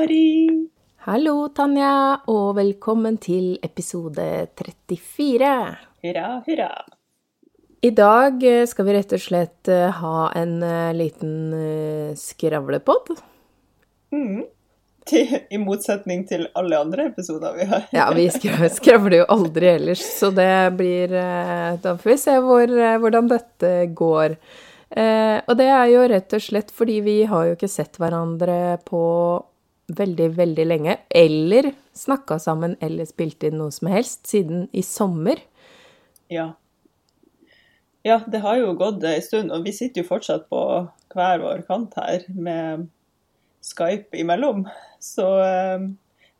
Mari. Hallo, Tanja, og velkommen til episode 34. Hurra, hurra. I dag eh, skal vi rett og slett eh, ha en eh, liten skravlepod. Mm. I motsetning til alle andre episoder vi har. Ja, vi skravler jo aldri ellers, så det blir Da får vi se hvor, hvordan dette går. Eh, og det er jo rett og slett fordi vi har jo ikke sett hverandre på veldig, veldig lenge. Eller snakka sammen eller spilt inn noe som helst siden i sommer. Ja. ja, det har jo gått ei stund, og vi sitter jo fortsatt på hver vår kant her med Skype imellom. Så eh,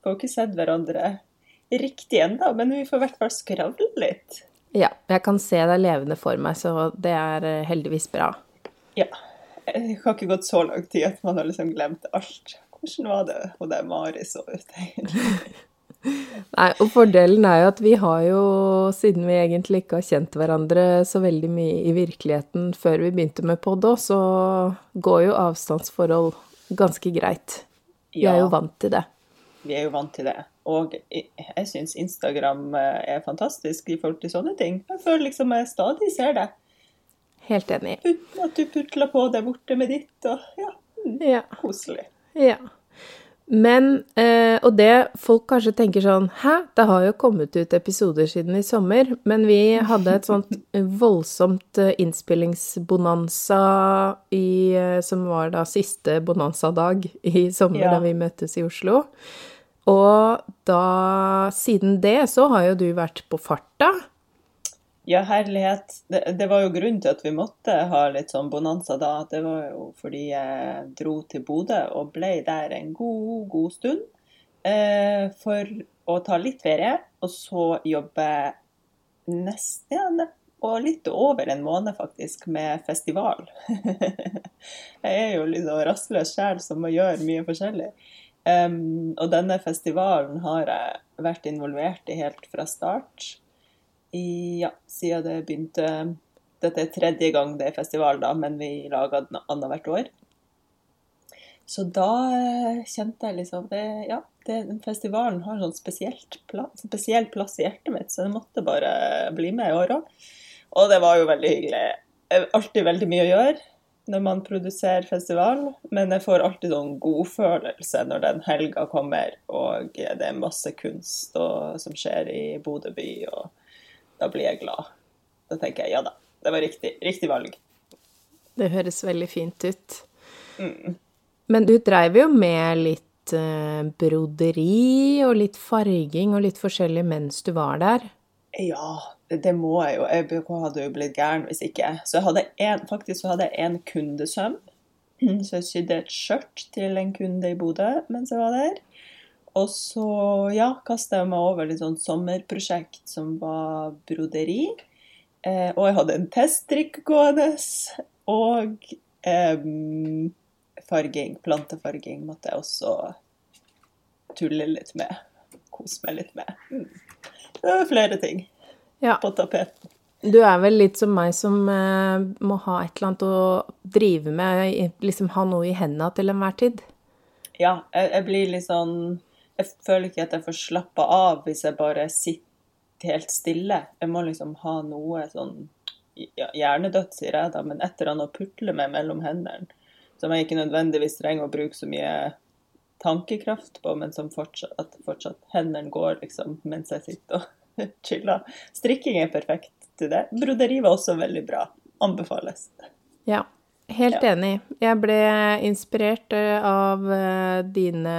får jo ikke sett hverandre riktig ennå, men vi får i hvert fall skravle litt. Ja, jeg kan se deg levende for meg, så det er eh, heldigvis bra. Ja. Det har ikke gått så lang tid at man har liksom glemt alt. Hvordan var det hun der Mari så ut, egentlig? Nei, og fordelen er jo at vi har jo, siden vi egentlig ikke har kjent hverandre så veldig mye i virkeligheten før vi begynte med pod òg, så går jo avstandsforhold ganske greit. Vi er jo vant til det. Vi er jo vant til det. Og jeg syns Instagram eh, er fantastisk i forhold til sånne ting. Jeg føler liksom jeg stadig ser det. Helt enig. Uten at du putler på der borte med ditt, og ja, mm, Ja. koselig. Ja. Men, eh, og det folk kanskje tenker sånn Hæ, det har jo kommet ut episoder siden i sommer, men vi hadde et sånt voldsomt eh, innspillingsbonanza i eh, Som var da siste bonanza-dag i sommer Ja. da vi møttes i Oslo. Og da Siden det så har jo du vært på farta. Ja, herlighet. Det, det var jo grunnen til at vi måtte ha litt sånn bonanza da. Det var jo fordi jeg dro til Bodø og ble der en god, god stund. Eh, for å ta litt ferie, og så jobbe nesten og litt over en måned faktisk med festival. jeg er jo litt sånn rastløs sjel som må gjøre mye forskjellig. Um, og denne festivalen har jeg vært involvert i helt fra start ja, siden det begynte Dette er tredje gang det er festival, da, men vi lager den annethvert år. Så da eh, kjente jeg liksom det, Ja, det, festivalen har en sånn spesielt spesiell plass i hjertet mitt, så jeg måtte bare bli med i år òg. Og det var jo veldig hyggelig. Alltid veldig mye å gjøre når man produserer festival, men jeg får alltid sånn godfølelse når den helga kommer, og det er masse kunst og, som skjer i Bodø by. og da blir jeg glad. Da tenker jeg ja da, det var riktig, riktig valg. Det høres veldig fint ut. Mm. Men du dreiv jo med litt eh, broderi og litt farging og litt forskjellig mens du var der. Ja, det, må jeg jo. Jeg hadde jo blitt gæren hvis ikke. Så jeg hadde en, faktisk så hadde jeg en kundesøm. Så jeg sydde et skjørt til en kunde i Bodø mens jeg var der. Og så ja, kasta jeg meg over litt sånn sommerprosjekt som var broderi. Eh, og jeg hadde en teststrikk gående. Og eh, farging, plantefarging, måtte jeg også tulle litt med. Kose meg litt med. Mm. Det var flere ting Ja, på tapeten. du er vel litt som meg som eh, må ha et eller annet å drive med, liksom ha noe i hendene til enhver tid. Ja, jeg, jeg blir litt sånn Jeg føler ikke at jeg får slappa av hvis jeg bare sitter helt stille. Jeg må liksom ha noe sånn ja, Hjernedødt, sier jeg da, men et eller annet å putle med mellom hendene. Som jeg ikke nødvendigvis trenger å bruke så mye tankekraft på, men som fortsatt, at fortsatt hendene går liksom mens jeg sitter og chiller. Strikking er perfekt til det. Broderi var også veldig bra. Anbefales. Ja, helt Ja. enig. Jeg ble inspirert eh, av eh, dine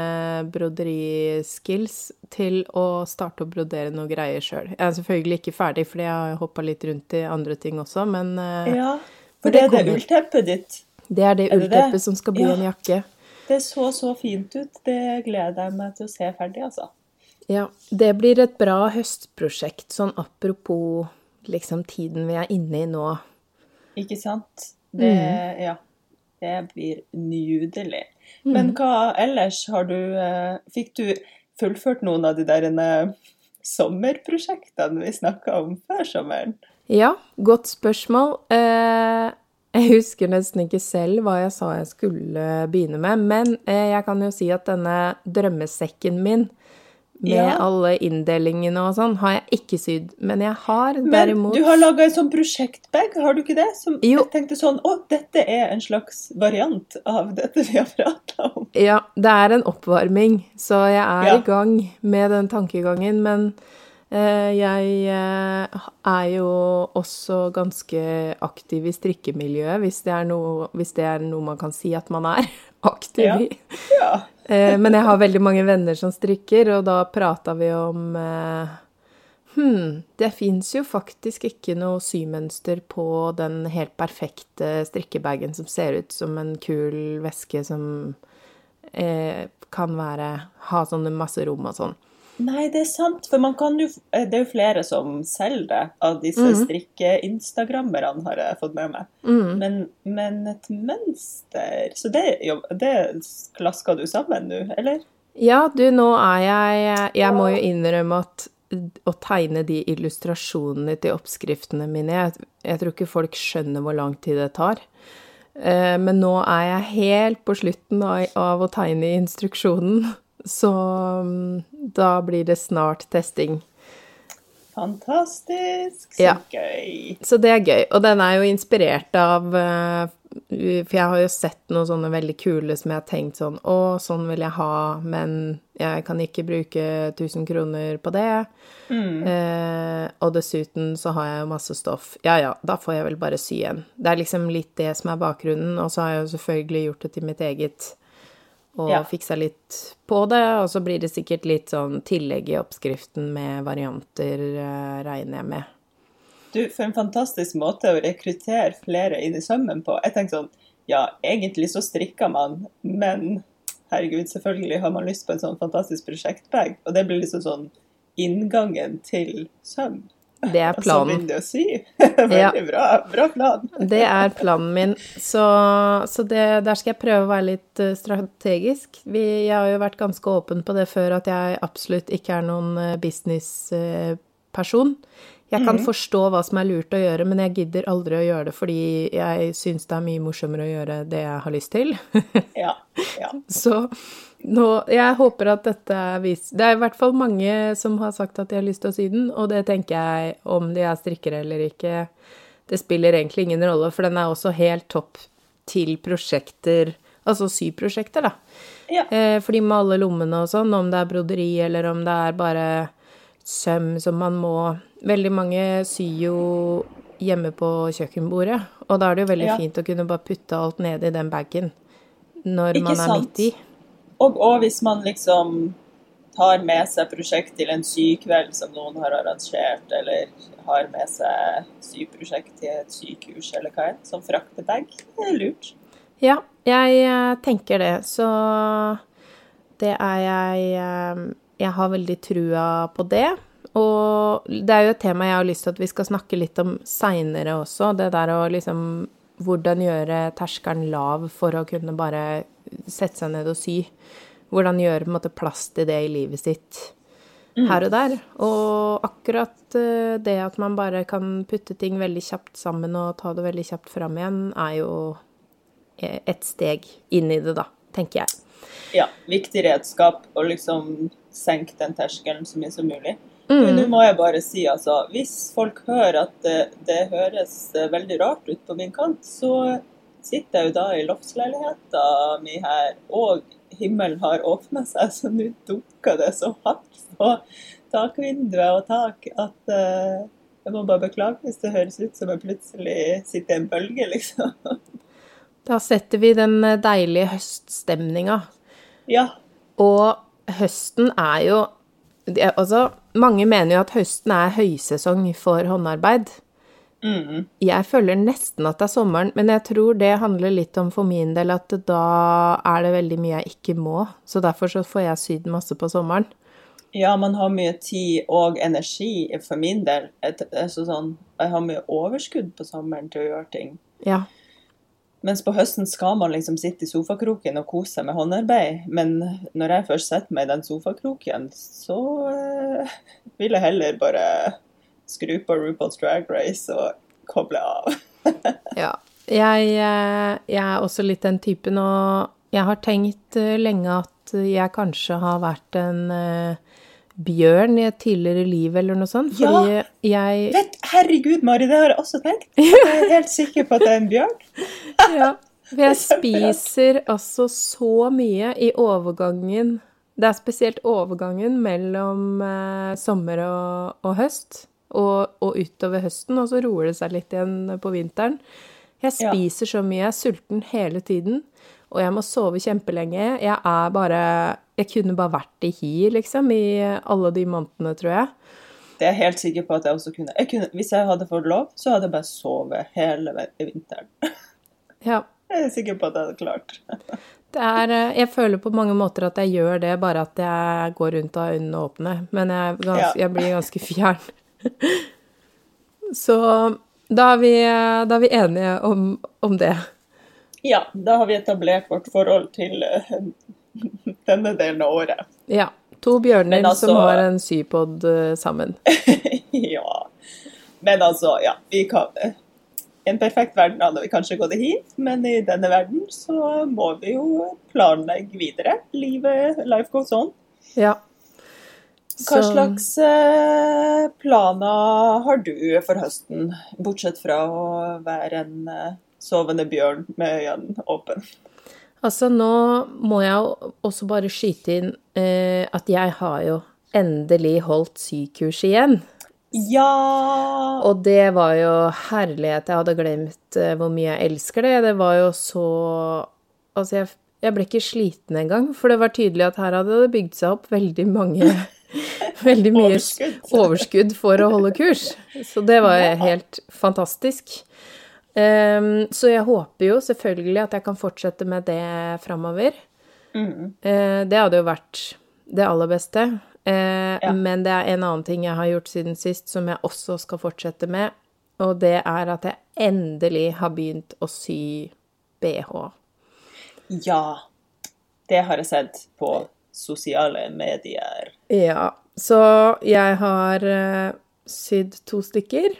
broderiskills til å starte å brodere noe greier sjøl. Jeg er selvfølgelig ikke ferdig, fordi jeg har hoppa litt rundt i andre ting også, men eh, Ja, For det det er det kommer. ullteppet ditt. det er det Er det det? ullteppet som skal bli Ja. en jakke. Det så så fint ut. Det gleder jeg meg til å se ferdig, altså. Ja, det blir et bra høstprosjekt, sånn apropos liksom tiden vi er inne i nå. Ikke sant? Det, ja, det blir nydelig. Men hva ellers har du eh, Fikk du fullført noen av de der eh, sommerprosjektene vi snakka om før sommeren? Ja, godt spørsmål. Eh, Jeg husker nesten ikke selv hva jeg sa jeg skulle begynne med, men jeg kan jo si at denne drømmesekken min med Ja. alle inndelingene og sånn, har jeg ikke sydd. Men jeg har Men derimot du har laga en sånn prosjektbag, har du ikke det? Som Jo. jeg tenkte sånn Å, dette er en slags variant av dette vi har prata om. Ja, det er en oppvarming, så jeg er Ja. i gang med den tankegangen. Men eh, jeg eh, er jo også ganske aktiv i strikkemiljøet, hvis det, noe, hvis det er noe man kan si at man er aktiv Ja. i. Ja. Eh, men jeg har veldig mange venner som strikker, og da prata vi om Hm, det fins jo faktisk ikke noe symønster på den helt perfekte strikkebagen som ser ut som en kul veske som eh, kan være Ha sånne masse rom og sånn. Nei, det er sant, for man kan jo eh, Det er jo flere som selger det av disse mm. strikke-instagrammerne, har jeg fått med meg. Mm. Men, men et mønster Så det, det klasker du sammen nå, eller? Ja, du, nå er jeg Jeg må jo innrømme at å tegne de illustrasjonene til oppskriftene mine Jeg, jeg tror ikke folk skjønner hvor lang tid det tar. Eh, Men nå er jeg helt på slutten av, av å tegne instruksjonen, så mm, da blir det snart testing. Fantastisk. Så Ja. gøy. Så det er gøy. Og den er jo inspirert av eh, For jeg har jo sett noen sånne veldig kule som jeg har tenkt sånn Å, sånn vil jeg ha, men jeg kan ikke bruke 1000 kroner på det. Mm. Eh, og dessuten så har jeg jo masse stoff. Ja ja, da får jeg vel bare sy en. Det er liksom litt det som er bakgrunnen. Og så har jeg jo selvfølgelig gjort det til mitt eget. Og Ja. fiksa litt på det. Og så blir det sikkert litt sånn tillegg i oppskriften med varianter, eh, regner jeg med. Du, for en fantastisk måte å rekruttere flere inn i sømmen på. Jeg tenker sånn, ja, egentlig så strikker man, men herregud, selvfølgelig har man lyst på en sånn fantastisk prosjektbag. Og det blir liksom sånn inngangen til søm. Det er planen. så planen. begynner det å sy. Veldig bra, bra plan. Det er planen min. Så, så det, der skal jeg prøve å være litt eh, strategisk. Vi, jeg har jo vært ganske åpen på det før, at jeg absolutt ikke er noen eh, businessperson. Jeg kan forstå hva som er lurt å gjøre, men jeg gidder aldri å gjøre det fordi jeg syns det er mye morsommere å gjøre det jeg har lyst til. Ja, ja. Så nå Jeg håper at dette er vis... Det er i hvert fall mange som har sagt at de har lyst til å sy den, og det tenker jeg, om de er strikkere eller ikke, det spiller egentlig ingen rolle, for den er også helt topp til prosjekter, altså syprosjekter, da. Ja. Eh, fordi med alle lommene og sånn, om det er broderi eller om det er bare søm som man må Veldig mange syr jo hjemme på kjøkkenbordet, og da er det jo veldig Ja. fint å kunne bare putte alt ned i den bagen når Ikke man er sant? midt i. Og, og hvis man liksom tar med seg prosjekt til en sykveld som noen har arrangert, eller har med seg syprosjekt til et sykehus eller hva enn, som fraktebag, det er lurt. Ja, jeg eh, tenker det, så det er jeg eh, Jeg har veldig trua på det. Og det er jo et tema jeg har lyst til at vi skal snakke litt om seinere også. Det der å liksom Hvordan gjøre terskelen lav for å kunne bare sette seg ned og sy. Hvordan gjøre på en måte plass til det i livet sitt her og der. Og akkurat eh, det at man bare kan putte ting veldig kjapt sammen og ta det veldig kjapt fram igjen, er jo eh, et steg inn i det, da, tenker jeg. Ja, viktig redskap å liksom senke den terskelen så mye som mulig. Mm. Men nå må jeg bare si, altså, hvis folk hører at det, det høres eh, veldig rart ut på min kant, så sitter jeg jo da i loftsleiligheta mi her, og himmelen har åpna seg, så nå dukker det så hardt på takvinduet og tak at uh, jeg må bare beklage hvis det høres ut som jeg plutselig sitter i en bølge, liksom. Da setter vi den deilige høststemninga. Ja. Og høsten er jo Altså, mange mener jo at høsten er høysesong for håndarbeid. Mm. Jeg føler nesten at det er sommeren, men jeg tror det handler litt om for min del at da er det veldig mye jeg ikke må. Så derfor så får jeg sydd masse på sommeren. Ja, man har mye tid og energi for min del. Altså sånn, jeg har mye overskudd på sommeren til å gjøre ting. Ja. Mens på høsten skal man liksom sitte i sofakroken og kose seg med håndarbeid. Men når jeg først setter meg i den sofakroken, så eh, vil jeg heller bare skru på RuPaul's Drag Race og koble av. Ja. Jeg, eh, jeg er også litt den typen, og jeg har tenkt eh, lenge at jeg kanskje har vært en uh, bjørn i et tidligere liv eller noe sånt. Fordi Ja. jeg Vet, herregud, Mari, det har jeg også tenkt. Jeg er helt sikker på at det er en bjørn. Ja, for jeg er spiser altså så mye i overgangen Det er spesielt overgangen mellom eh, sommer og, og høst, og, og utover høsten, og så roer det seg litt igjen på vinteren. Jeg Ja. spiser så mye, jeg er sulten hele tiden, og jeg må sove kjempelenge. Jeg er bare Jeg kunne bare vært i hi, liksom, i alle de månedene, tror jeg. Det er jeg helt sikker på at jeg også kunne. Jeg kunne. Hvis jeg hadde fått lov, så hadde jeg bare sovet hele vinteren. Ja. Jeg er sikker på at jeg hadde klart. Det er, eh, jeg føler på mange måter at jeg gjør det, bare at jeg går rundt og har øynene åpne. Men jeg, gans, Ja. jeg blir ganske fjern. Så da er vi, da er vi enige om, om det. Ja, da har vi etablert vårt forhold til uh, denne delen av året. Ja. To bjørner altså- som har en sypod eh, sammen. ja. Men altså, ja. Vi kan I en perfekt verden hadde vi kanskje gått hit, men i denne verden så må vi jo planlegge videre. Livet, life goes on. Ja. Hva slags eh, planer har du for høsten, bortsett fra å være en eh, sovende bjørn med øynene åpne? Altså, nå må jeg også bare skyte inn eh, at jeg har jo endelig holdt sykurs igjen. Ja! Og det var jo herlighet. Jeg hadde glemt eh, hvor mye jeg elsker det. Det var jo så Altså, jeg, jeg ble ikke sliten engang, for det var tydelig at her hadde det bygd seg opp veldig mange Veldig mye Overskudd. overskudd for å holde kurs. Så det var Ja. helt fantastisk. Um, så jeg håper jo selvfølgelig at jeg kan fortsette med det framover. Mm. Uh, det hadde jo vært det aller beste. Uh, Ja. Men det er en annen ting jeg har gjort siden sist, som jeg også skal fortsette med. Og det er at jeg endelig har begynt å sy bh. Ja. Det har jeg sett på sosiale medier. Ja, så jeg har uh, sydd to stykker.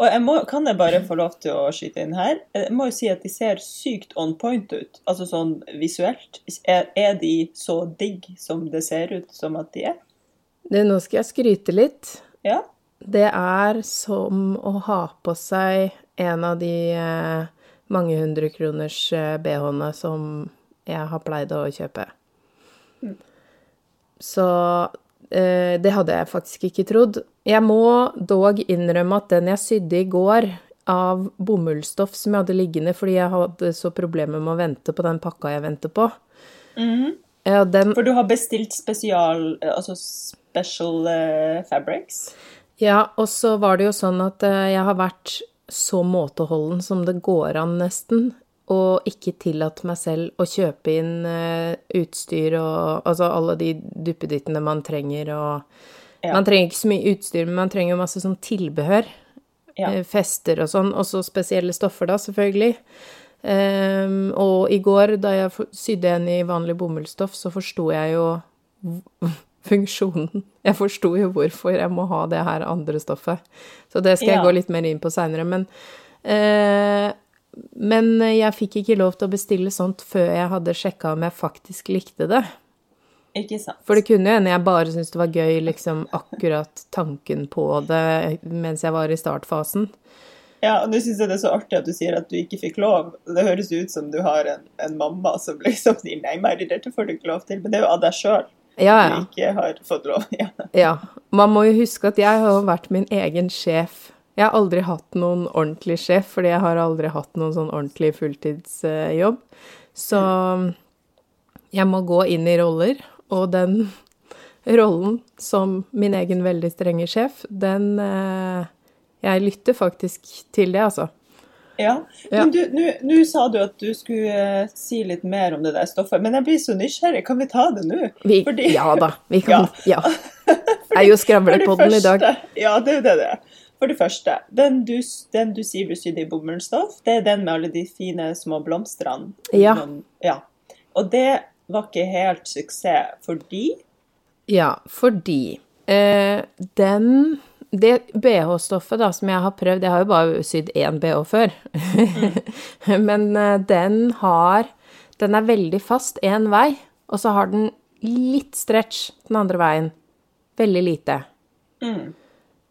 Og jeg må, kan jeg bare få lov til å skyte inn her? Jeg må jo si at de ser sykt on point ut, altså sånn visuelt. Er, er de så digg som det ser ut som at de er? Det, nå skal jeg skryte litt. Ja? Det er som å ha på seg en av de eh, mange hundre kroners eh, BH-ene som jeg har pleid å kjøpe. Så eh, det hadde jeg faktisk ikke trodd. Jeg må dog innrømme at den jeg sydde i går av bomullsstoff som jeg hadde liggende fordi jeg hadde så problemer med å vente på den pakka jeg venter på, mm. ja, den For du har bestilt spesial, eh, altså special uh, fabrics? Ja, og så var det jo sånn at eh, jeg har vært så måteholden som det går an, nesten, og ikke tillatt meg selv å kjøpe inn eh, utstyr og altså alle de duppedittene man trenger, og Ja. Man trenger ikke så mye utstyr, men man trenger jo masse sånn tilbehør. Ja. eh, Fester og sånn, og så spesielle stoffer, da, selvfølgelig. Um, og i går, da jeg sydde en i vanlig bomullsstoff, så forsto jeg jo funksjonen. Jeg forsto jo hvorfor jeg må ha det her andre stoffet. Så det skal jeg Ja. gå litt mer inn på seinere. Men, eh, men jeg fikk ikke lov til å bestille sånt før jeg hadde sjekka om jeg faktisk likte det. Ikke sant? For det kunne jo hende jeg bare syntes det var gøy, liksom akkurat tanken på det mens jeg var i startfasen. Ja, og nå syns jeg det er så artig at du sier at du ikke fikk lov. Det høres ut som du har en, en mamma som liksom sier nei, Mari, dette får du ikke lov til. Men det er jo av deg sjøl Ja, du ikke har fått lov. Ja. ja. Man må jo huske at jeg har vært min egen sjef. Jeg har aldri hatt noen ordentlig sjef, fordi jeg har aldri hatt noen sånn ordentlig fulltidsjobb. Så jeg må gå inn i roller, og den rollen som min egen veldig strenge sjef, den eh, Jeg lytter faktisk til det, altså. Ja. Ja. Men du, nå- sa du at du skulle eh, si litt mer om det der stoffet, men jeg blir så nysgjerrig. Kan vi ta det nå? Fordi- Ja da, vi kan Ja. Det er jo skravlepodden i dag. Ja, det er jo det det er. For det første, den du, den du sier du sydde i bomullsstoff, det er den med alle de fine små blomstene. Ja. Den, ja. Og det var ikke helt suksess fordi Ja, fordi eh, den det BH-stoffet da, som jeg har prøvd Jeg har jo bare sydd én BH før. Men eh, den har Den er veldig fast én vei, og så har den litt stretch den andre veien. Veldig lite. Mm.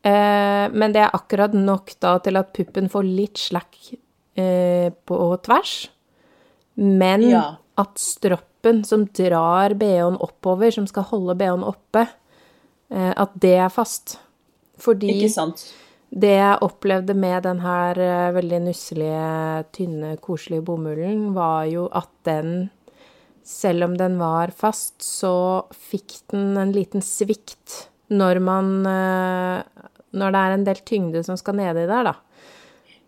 Eh, men det er akkurat nok da til at puppen får litt slack eh, på tvers. Men Ja. at stroppen som drar BH-en oppover, som skal holde BH-en oppe, eh, at det er fast. Fordi det jeg opplevde med den her veldig nusselige, tynne, koselige bomullen, var jo at den, selv om den var fast, så fikk den en liten svikt når man Når det er en del tyngde som skal nedi der, da.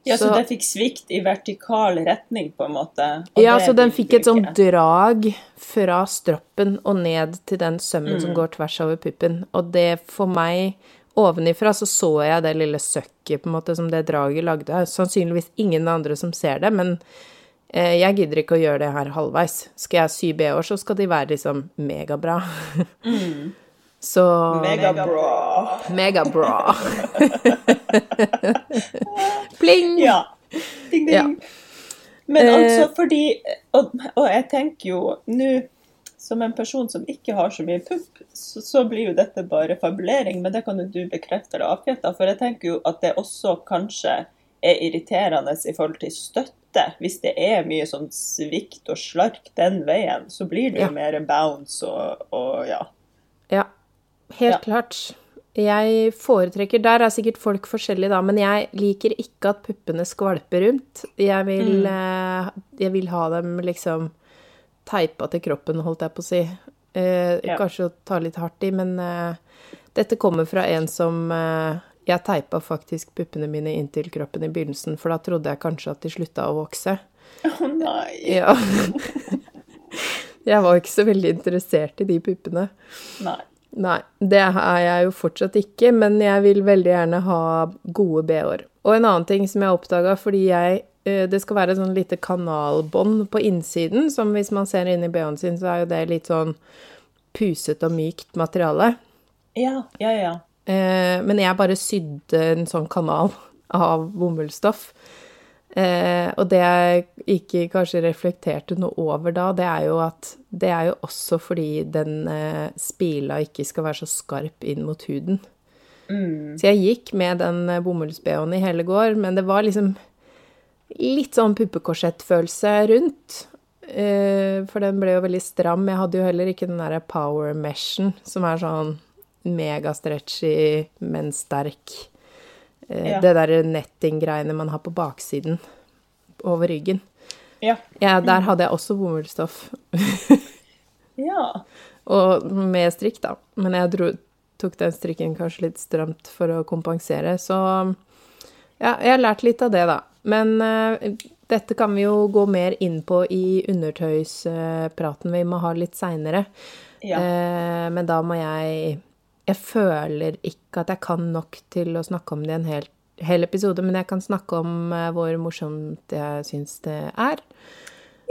Ja, så, Så- det fikk svikt i vertikal retning, på en måte. Ja, så den fikk et sånn drag fra stroppen og ned til den sømmen Mm. som går tvers over puppen. Og det for meg Ovenifra så så jeg det lille søkket på en måte som det draget lagde. Sannsynligvis ingen andre som ser det, men eh, jeg gidder ikke å gjøre det her halvveis. Skal jeg sy BH-er, så skal de være liksom megabra. Så. Megabra. Megabra. Pling! Ja. Ding, ding. Ja. Men Eh. altså fordi og, og jeg tenker jo nå som en person som ikke har så mye pupp, så, så blir jo dette bare fabulering. Men det kan jo du bekrefte eller avkrefte. For jeg tenker jo at det også kanskje er irriterende i forhold til støtte. Hvis det er mye sånn svikt og slark den veien, så blir det jo Ja. mer bounce og, og ja. Ja, helt Ja. klart. Jeg foretrekker Der er sikkert folk forskjellige, da, men jeg liker ikke at puppene skvalper rundt. Jeg vil, eh, jeg vil ha dem liksom teipa til kroppen, holdt jeg på å si. Eh, Ja. Kanskje å ta litt hardt i, men eh, dette kommer fra en som eh, Jeg teipa faktisk puppene mine inntil kroppen i begynnelsen, for da trodde jeg kanskje at de slutta å vokse. Å nei. Ja. jeg var ikke så veldig interessert i de puppene. nei. Nei, det er jeg jo fortsatt ikke, men jeg vil veldig gjerne ha gode BH-er. Og en annen ting som jeg oppdaga, fordi jeg eh, Det skal være et sånn lite kanalbånd på innsiden, som hvis man ser inn i BH-en sin, så er jo det litt sånn pusete og mykt materiale. Ja, ja, ja. Eh, men jeg bare sydde en sånn kanal av bomullsstoff. Eh, og det jeg ikke kanskje reflekterte noe over da, det er jo at det er jo også fordi den eh, spila ikke skal være så skarp inn mot huden. Så jeg gikk med den eh, bomulls-BH-en i hele går, men det var liksom litt sånn puppekorsettfølelse rundt. Eh, for den ble jo veldig stram. Jeg hadde jo heller ikke den derre power meshen, som er sånn megastretchy, men sterk. Eh, Ja. Det derre netting-greiene man har på baksiden over ryggen. Ja. Ja, der hadde jeg også bomullsstoff. ja. Og med strikk, da. Men jeg dro, tok den strikken kanskje litt stramt for å kompensere. Så ja, jeg har lært litt av det, da. Men uh, dette kan vi jo gå mer inn på i undertøyspraten vi må ha litt seinere. Ja. Uh, men da må jeg Jeg føler ikke at jeg kan nok til å snakke om det i en hel, hel episode, men jeg kan snakke om eh, hvor morsomt jeg syns det er.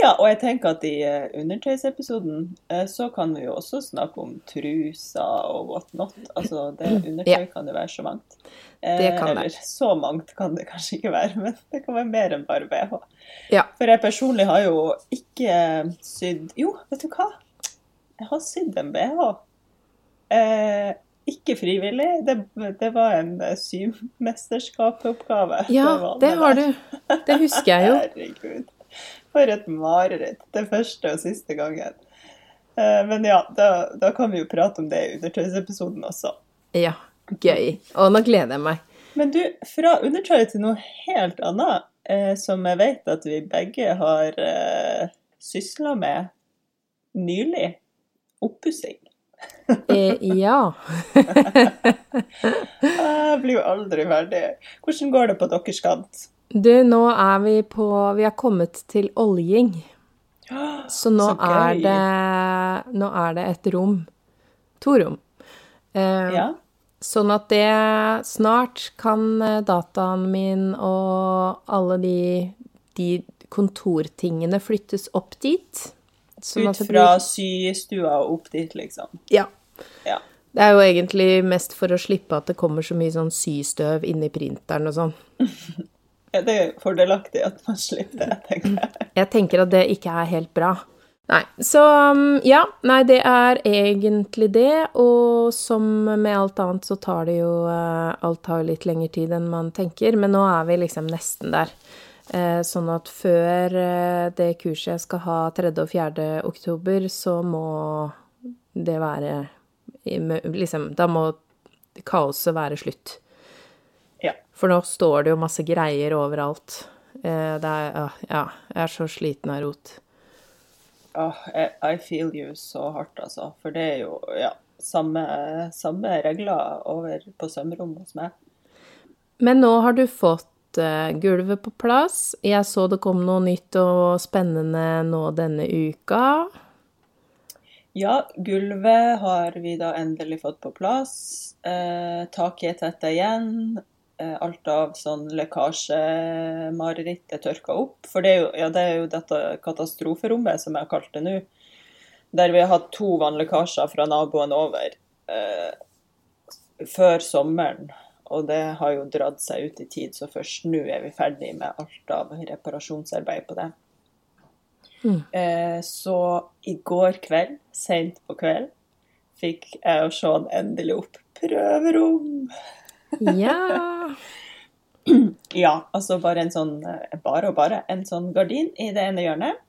Ja, og jeg tenker at i eh, undertøysepisoden eh, så kan vi jo også snakke om truser og whatnot. Altså, det undertøy kan jo være så mangt. Det kan eller det. så mangt kan det kanskje ikke være, men det kan være mer enn bare BH. Ja. For jeg personlig har jo ikke sydd Jo, vet du hva? Jeg har sydd en BH. Eh, ikke frivillig. Det, det var en eh, symesterskapsoppgave. Ja, det, det har der. du. Det husker jeg jo. Herregud. For et mareritt. Det første og siste gangen. Eh, Men ja, da, da kan vi jo prate om det i undertøysepisoden også. Ja, gøy. Og nå gleder jeg meg. Men du, fra undertøy til noe helt annet, eh, som jeg vet at vi begge har eh, sysla med nylig. Oppussing. Eh, ja. Jeg blir jo aldri ferdig. Hvordan går det på deres kant? Du, nå er vi på Vi har kommet til oljing. Så nå Så er det Nå er det et rom. To rom. Eh, Ja? Sånn at det snart kan eh, dataen min og alle de, de kontortingene flyttes opp dit. Ut fra blir- systua og opp dit, liksom. Ja. Ja. Det er jo egentlig mest for å slippe at det kommer så mye sånn systøv inni printeren og sånn. Ja, det er fordelaktig at man slipper det, tenker jeg. Jeg tenker at det ikke er helt bra. Nei, så um, ja. Nei, det er egentlig det. Og som med alt annet så tar det jo uh, Alt tar jo litt lengre tid enn man tenker, men nå er vi liksom nesten der. Uh, sånn at før uh, det kurset jeg skal ha 3. og 4. oktober, så må det være Liksom, da må kaoset være slutt. Ja. For nå står det jo masse greier overalt. Eh, det er Ja, jeg er så sliten av rot. Oh, I feel you så hardt, altså. For det er jo ja, samme, samme regler over på sømrommet hos meg. Men nå har du fått gulvet på plass. Jeg så det kom noe nytt og spennende nå denne uka. Ja, gulvet har vi da endelig fått på plass. Eh, taket er tetta igjen. Eh, alt av sånn lekkasjemareritt er tørka opp. For det er, jo, ja, det er jo dette katastroferommet, som jeg har kalt det nå. Der vi har hatt to vannlekkasjer fra naboen over eh, før sommeren. Og det har jo dratt seg ut i tid, så først nå er vi ferdig med alt av reparasjonsarbeid på det. Mm. Eh, så i går kveld, seint på kveld, fikk jeg og Sean endelig opp prøverom. Ja. ja, altså bare en sånn eh, Bare og bare en sånn gardin i det ene hjørnet.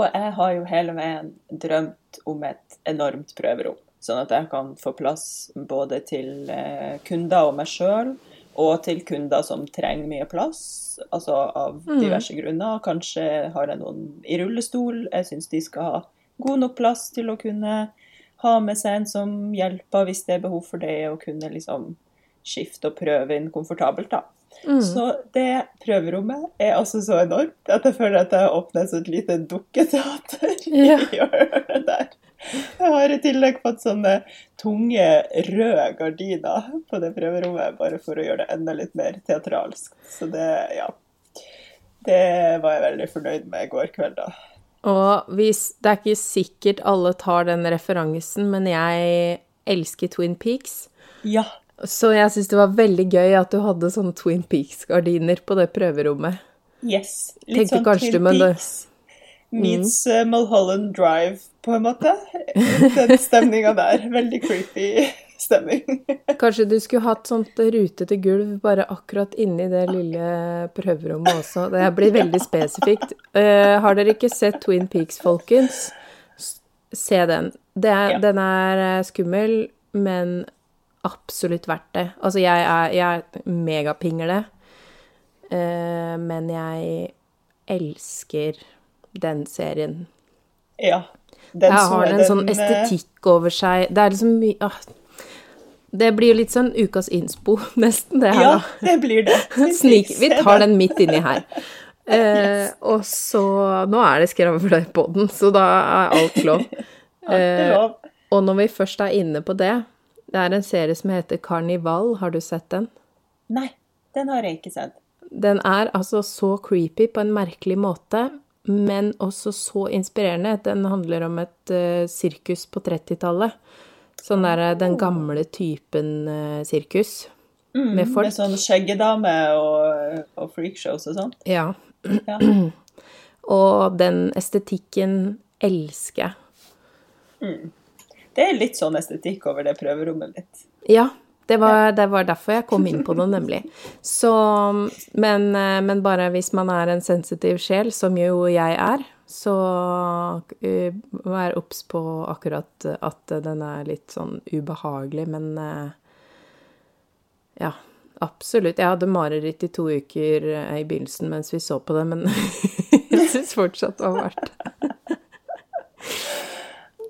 Og jeg har jo hele veien drømt om et enormt prøverom. Sånn at jeg kan få plass både til eh, kunder og meg sjøl, og til kunder som trenger mye plass, altså av mm. diverse mm. grunner. Kanskje har jeg noen i rullestol. Jeg syns de skal ha god nok plass til å kunne ha med seg en som hjelper hvis det er behov for det, og kunne liksom skifte og prøve inn komfortabelt, da. Mm. Så det prøverommet er altså så enormt at jeg føler at jeg har åpnet et lite dukketeater ja. i hjørnet der. Jeg har i tillegg fått sånne tunge, røde gardiner på det prøverommet, bare for å gjøre det enda litt mer teatralsk. Så det, ja. Det var jeg veldig fornøyd med i går kveld, da. Og hvis Det er ikke sikkert alle tar den referansen, men jeg elsker Twin Peaks. Ja. Så jeg syns det var veldig gøy at du hadde sånne Twin Peaks-gardiner på det prøverommet. Yes. Litt Tenkte sånn Twin Peaks meets mm. uh, Mulholland Drive, på en måte. Den stemninga der. Veldig creepy stemning. Kanskje du skulle hatt sånt rutete gulv bare akkurat inni det lille prøverommet også. Det blir veldig spesifikt. Uh, har dere ikke sett Twin Peaks, folkens? Se den. Er, ja. Den er eh, skummel, men absolutt verdt det. Altså, jeg er, jeg er megapingle, uh, men jeg elsker den serien. Ja. Den jeg har en sånn eh, estetikk over seg. Det er liksom mye ah, Det blir jo litt sånn ukas innspo, nesten, det her. Ja, det blir det. Snik, vi tar den midt inni her. Eh, og så Nå er det skravle på den, så da er alt lov. Eh, og når vi først er inne på det Det er en serie som heter Karnival. Har du sett den? Nei, den har jeg ikke sett. Den er altså så creepy på en merkelig måte, men også så inspirerende. Den handler om et uh, sirkus på 30-tallet. Sånn der eh, den gamle typen uh, sirkus. Mm, med folk. Med sånn skjeggedame og, og freakshows og sånn? Ja. ja. og den estetikken elsker jeg. Mm. Det er litt sånn estetikk over det prøverommet litt. Ja, det var, det var, derfor jeg kom inn på det, nemlig. Så, men, eh, men, bare hvis man er en sensitiv sjel, som jo jeg er, så uh, vær obs på akkurat at den er litt sånn ubehagelig, men uh, ja. Absolutt. Jeg hadde mareritt i to uker i begynnelsen mens vi så på det, men jeg syns fortsatt det var verdt det.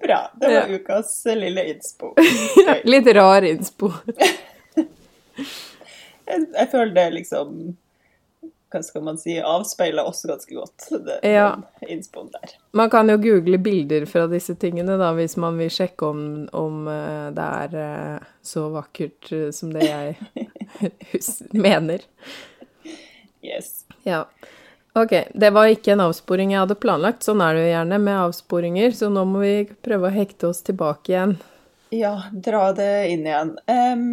Bra. Det var ja. ukas lille innspo. litt rar innspo. jeg, jeg, føler det liksom Hva skal man si avspeiler også ganske godt, det, ja. den innspoen der. Man kan jo google bilder fra disse tingene, da, hvis man vil sjekke om, om eh, det er eh, så vakkert eh, som det jeg mener. Yes. Ja. Ok, det var ikke en avsporing jeg hadde planlagt. Sånn er det jo gjerne med avsporinger, så nå må vi prøve å hekte oss tilbake igjen. ja, dra det inn igjen. Um,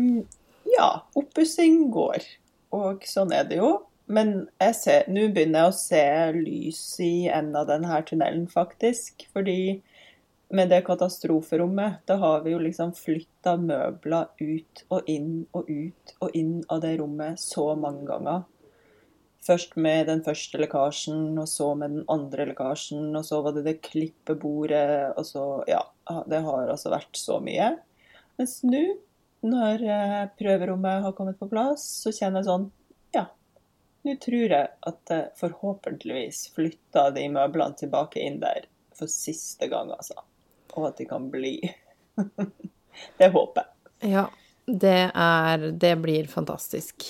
ja, oppussing går. Og sånn er det jo. Men nå begynner jeg å se lys i enden av denne tunnelen, faktisk. Fordi med det katastroferommet, da har vi jo liksom flytta møbler ut og inn og ut og inn av det rommet så mange ganger. Først med den første lekkasjen, og så med den andre lekkasjen, og så var det det klippebordet, og så Ja, det har altså vært så mye. Mens nå, når eh, prøverommet har kommet på plass, så kjenner jeg sånn Ja, nå tror jeg at jeg forhåpentligvis flytter de møblene tilbake inn der for siste gang, altså. Og at de kan bli. det håper jeg. Ja, det er Det blir fantastisk.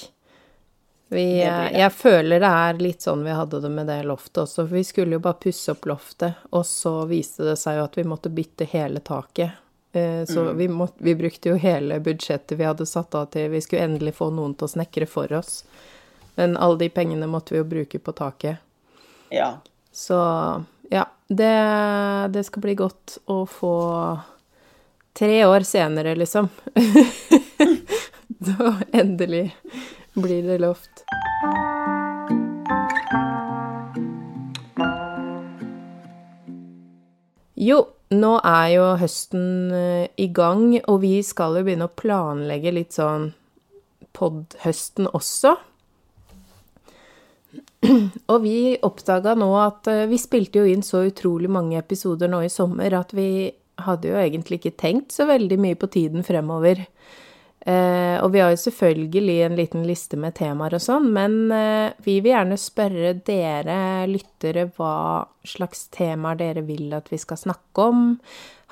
Vi, jeg føler det er litt sånn vi hadde det med det loftet også, for vi skulle jo bare pusse opp loftet, og så viste det seg jo at vi måtte bytte hele taket. Eh, så mm. vi, måtte, vi, brukte jo hele budsjettet vi hadde satt av til Vi skulle endelig få noen til å snekre for oss. Men alle de pengene måtte vi jo bruke på taket. Ja. Så ja, det, det skal bli godt å få Tre år senere, liksom. da endelig blir det loft. Jo, nå er jo høsten eh, i gang, og vi skal jo begynne å planlegge litt sånn podhøsten også. Og vi oppdaga nå at eh, vi spilte jo inn så utrolig mange episoder nå i sommer at vi hadde jo egentlig ikke tenkt så veldig mye på tiden fremover. Eh, og vi har jo selvfølgelig en liten liste med temaer og sånn, men eh, vi vil gjerne spørre dere lyttere hva slags temaer dere vil at vi skal snakke om.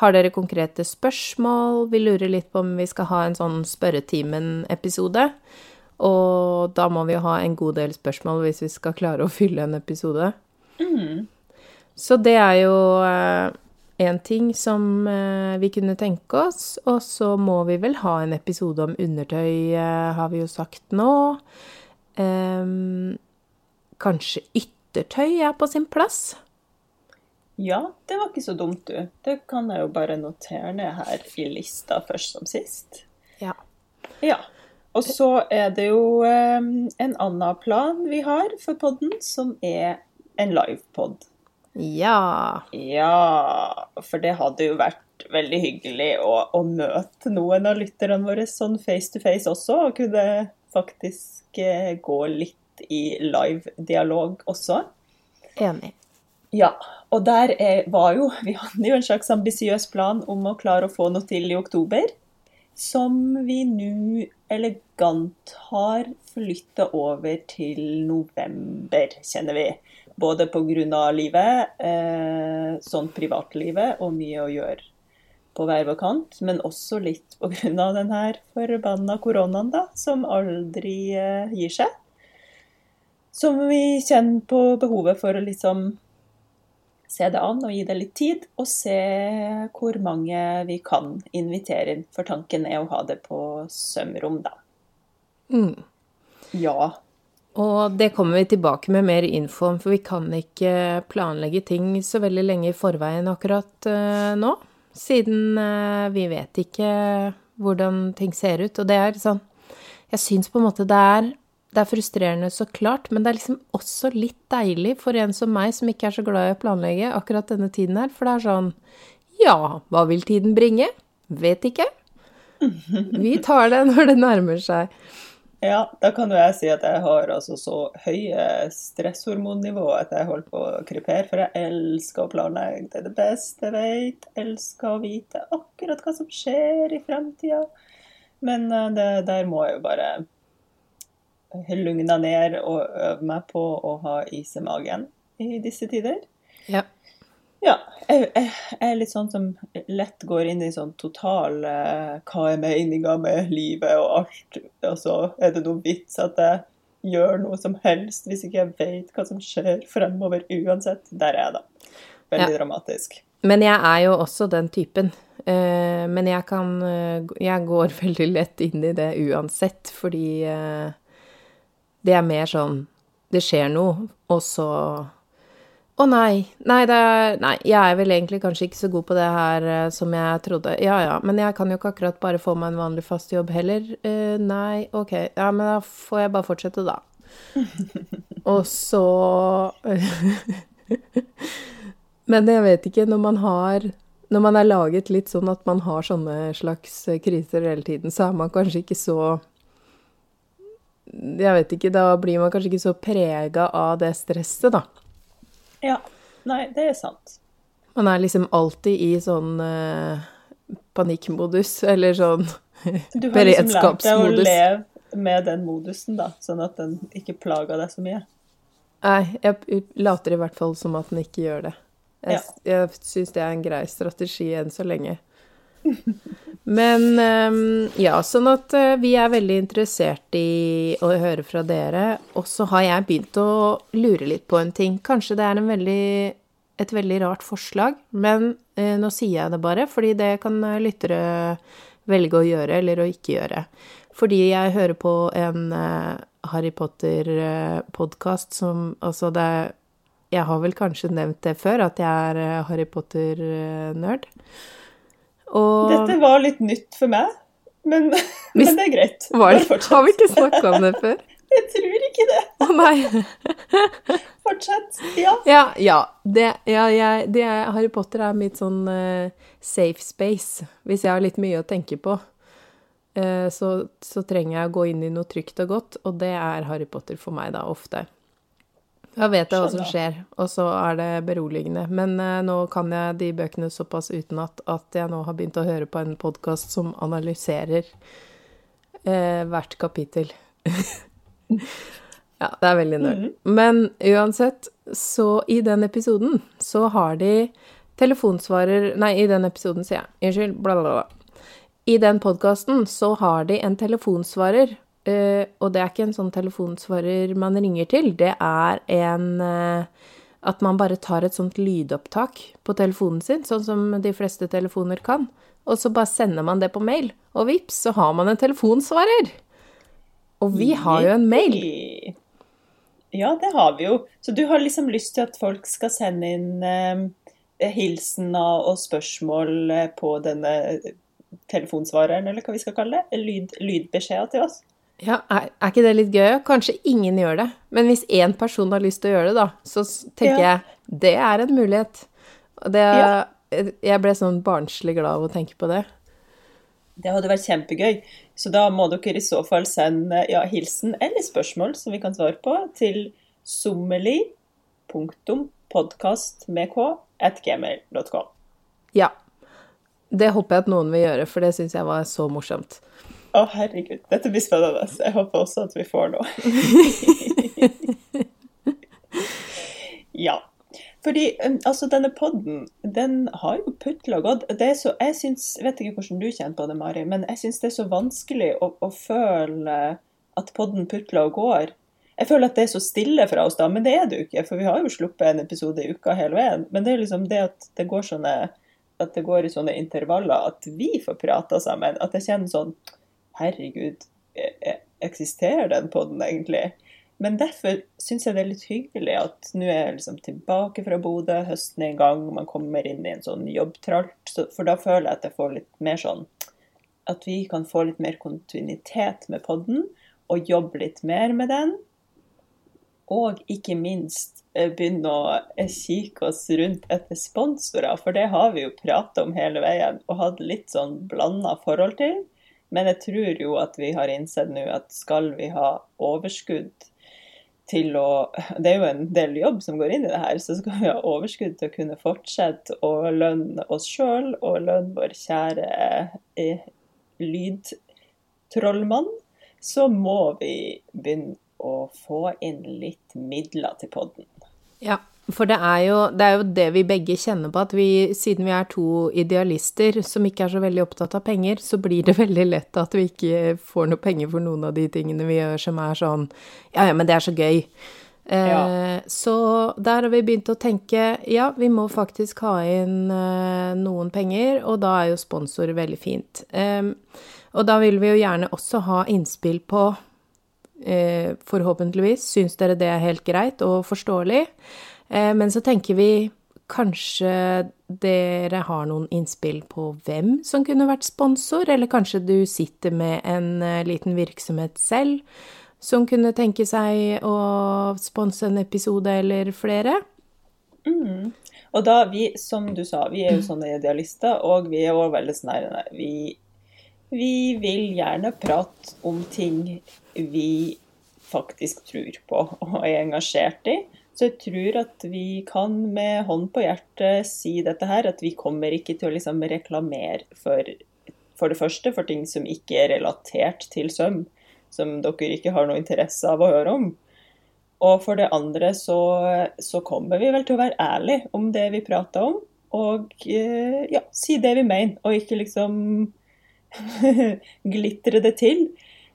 Har dere konkrete spørsmål? Vi lurer litt på om vi skal ha en sånn Spørretimen-episode. Og da må vi jo ha en god del spørsmål hvis vi skal klare å fylle en episode. Mm. Så det er jo eh, en ting som eh, vi kunne tenke oss. Og så må vi vel ha en episode om undertøy, eh, har vi jo sagt nå. Um, kanskje yttertøy er på sin plass? Ja, det var ikke så dumt, du. Det kan jeg jo bare notere ned her i lista først som sist. Ja. ja. Og så er det jo um, en annen plan vi har for podden, som er en livepod. Ja. Ja, for det hadde jo vært veldig hyggelig å, å møte noen av lytterne våre sånn face to face også, og kunne faktisk eh, gå litt i live-dialog også. Enig. Ja, og der er, var jo Vi hadde jo en slags ambisiøs plan om å klare å få noe til i oktober. Som vi nå elegant har flytta over til november, kjenner vi. Både pga. livet, eh, sånn privatlivet og mye å gjøre på hver vår kant, men også litt pga. den her forbanna koronaen, da, som aldri eh, gir seg. Som vi kjenner på behovet for å liksom se det an og gi det litt tid, og se hvor mange vi kan invitere inn. For tanken er å ha det på sømrom, da. Mm. Ja, og det kommer vi tilbake med mer info om, for vi kan ikke planlegge ting så veldig lenge i forveien akkurat uh, nå. Siden uh, vi vet ikke hvordan ting ser ut. Og det er sånn Jeg syns på en måte det er, det er frustrerende, så klart, men det er liksom også litt deilig for en som meg, som ikke er så glad i å planlegge akkurat denne tiden her. For det er sånn Ja, hva vil tiden bringe? Vet ikke. Vi tar det når det nærmer seg. Ja, da kan jo jeg si at jeg har altså så høye stresshormonnivå at jeg holder på å krypere, for jeg elsker å planlegge. Det er det beste jeg vet. Elsker å vite akkurat hva som skjer i fremtida. Men eh, det, der må jeg jo bare lugne ned og øve meg på å ha is i magen i disse tider. Ja. Ja, jeg, jeg, er litt sånn som lett går inn i sånn total eh, Hva er meninga med livet og alt? Og så er det noen vits at jeg gjør noe som helst hvis ikke jeg vet hva som skjer fremover uansett. Der er jeg, da. Veldig ja. dramatisk. Men jeg er jo også den typen. Eh, men jeg kan eh, Jeg går veldig lett inn i det uansett, fordi eh, det er mer sånn Det skjer noe, og så Å nei. Nei, det er, nei, jeg er vel egentlig kanskje ikke så god på det her uh, som jeg trodde. Ja ja, men jeg kan jo ikke akkurat bare få meg en vanlig fast jobb heller. Uh, nei, ok. Ja, men da får jeg bare fortsette, da. Og så Men jeg vet ikke, når man har Når man er laget litt sånn at man har sånne slags kriser hele tiden, så er man kanskje ikke så Jeg vet ikke, da blir man kanskje ikke så prega av det stresset, da. Ja. Nei, det er sant. Man er liksom alltid i sånn uh, panikkmodus, eller sånn beredskapsmodus. Du har liksom lært deg å leve med den modusen, da, sånn at den ikke plager deg så mye. Nei, jeg later i hvert fall som at den ikke gjør det. Jeg, Ja. syns det er en grei strategi enn så lenge. Men ehm, ja, sånn at eh, vi er veldig interessert i å høre fra dere. Og så har jeg begynt å lure litt på en ting. Kanskje det er veldig, et veldig rart forslag, men eh, nå sier jeg det bare, fordi det kan eh, lyttere velge å gjøre eller å ikke gjøre. Fordi jeg hører på en Harry Potter-podkast som Altså, det Jeg har vel kanskje nevnt det før, at jeg er Harry Potter-nerd. Og Dette var litt nytt for meg, men, Hvis- men det er greit. var har vi ikke snakka om det før? Jeg tror ikke det. Å nei. Fortsett. Ja. Ja, ja. Det, ja jeg, det er, Harry Potter er mitt sånn uh, safe space. Hvis jeg har litt mye å tenke på, uh, så, så trenger jeg å gå inn i noe trygt og godt, og det er Harry Potter for meg da, ofte. Da vet jeg hva som skjer, og så er det beroligende. Men eh, nå kan jeg de bøkene såpass utenat at jeg nå har begynt å høre på en podkast som analyserer eh, hvert kapittel. ja, det er veldig nerd. Men uansett, så i den episoden så har de telefonsvarer Nei, i den episoden, sier jeg. Unnskyld. Bla, bla, bla. I den podkasten så har de en telefonsvarer. Eh, og det er ikke en sånn telefonsvarer man ringer til. Det er en uh, At man bare tar et sånt lydopptak på telefonen sin, sånn som de fleste telefoner kan. Og så bare sender man det på mail. Og vips, så har man en telefonsvarer. Og vi har jo en mail. Ja, det har vi jo. Så du har liksom lyst til at folk skal sende inn uh, hilsen og spørsmål eh, på denne telefonsvareren, eller hva vi skal kalle det? Lyd, lydbeskjeder til oss? Ja, er, er ikke det litt gøy? Kanskje ingen gjør det. Men hvis én person har lyst til å gjøre det, da, så tenker Ja. jeg det er en mulighet. Det, Ja. Jeg ble sånn barnslig glad av å tenke på det. Det hadde vært kjempegøy. Så da må dere i så fall sende ja, hilsen eller spørsmål som vi kan svare på, til sommeli.podkast at gmail.com. Ja. Det håper jeg at noen vil gjøre, for det syns jeg var så morsomt. Å, herregud. Dette blir spennende. Jeg håper også at vi får noe. ja. Fordi um, altså, denne podden, den har jo putla og gått. Det er så, jeg syns, vet ikke hvordan du kjenner på det, Mari, men jeg syns det er så vanskelig å, å føle at podden putler og går. Jeg føler at det er så stille fra oss da, men det er det jo ikke. For vi har jo sluppet en episode i uka hele veien. Men det er liksom det at det går sånne at det går i sånne intervaller at vi får prata sammen. At jeg kjenner sånn Herregud, e- e- eksisterer den podden egentlig? Men derfor syns jeg det er litt hyggelig at nå er jeg liksom tilbake fra Bodø, høsten er i gang, man kommer inn i en sånn jobbtralt. For da føler jeg at jeg får litt mer sånn At vi kan få litt mer kontinuitet med podden, og jobbe litt mer med den. Og ikke minst eh, begynne å eh, kikke oss rundt etter sponsorer, for det har vi jo prata om hele veien og hatt litt sånn blanda forhold til. Men jeg tror jo at vi har innsett nå at skal vi ha overskudd til å Det er jo en del jobb som går inn i det her, så skal vi ha overskudd til å kunne fortsette å lønne oss sjøl og lønne vår kjære eh, lydtrollmann, så må vi begynne å få inn litt midler til podden. Ja, for det er, jo, det er jo det vi begge kjenner på, at vi, siden vi er to idealister som ikke er så veldig opptatt av penger, så blir det veldig lett at vi ikke får noe penger for noen av de tingene vi gjør som er sånn Ja, ja, men det er så gøy. Eh, Ja. Så der har vi begynt å tenke ja, vi må faktisk ha inn eh, noen penger, og da er jo sponsor veldig fint. Eh, og da vil vi jo gjerne også ha innspill på Eh, forhåpentligvis syns dere det er helt greit og forståelig. Eh, men så tenker vi kanskje dere har noen innspill på hvem som kunne vært sponsor, eller kanskje du sitter med en eh, liten virksomhet selv som kunne tenke seg å sponse en episode eller flere? Mm. Og da, vi, som du sa, vi er jo sånne idealister, og vi er òg veldig sånn vi, vi vil gjerne prate om ting vi faktisk tror på og er engasjert i. Så jeg tror at vi kan med hånd på hjertet si dette her, at vi kommer ikke til å liksom reklamere for, for det første for ting som ikke er relatert til søm, som dere ikke har noe interesse av å høre om. Og for det andre så, så, kommer vi vel til å være ærlige om det vi prater om, og eh, ja, si det vi mener, og ikke liksom glitre det til.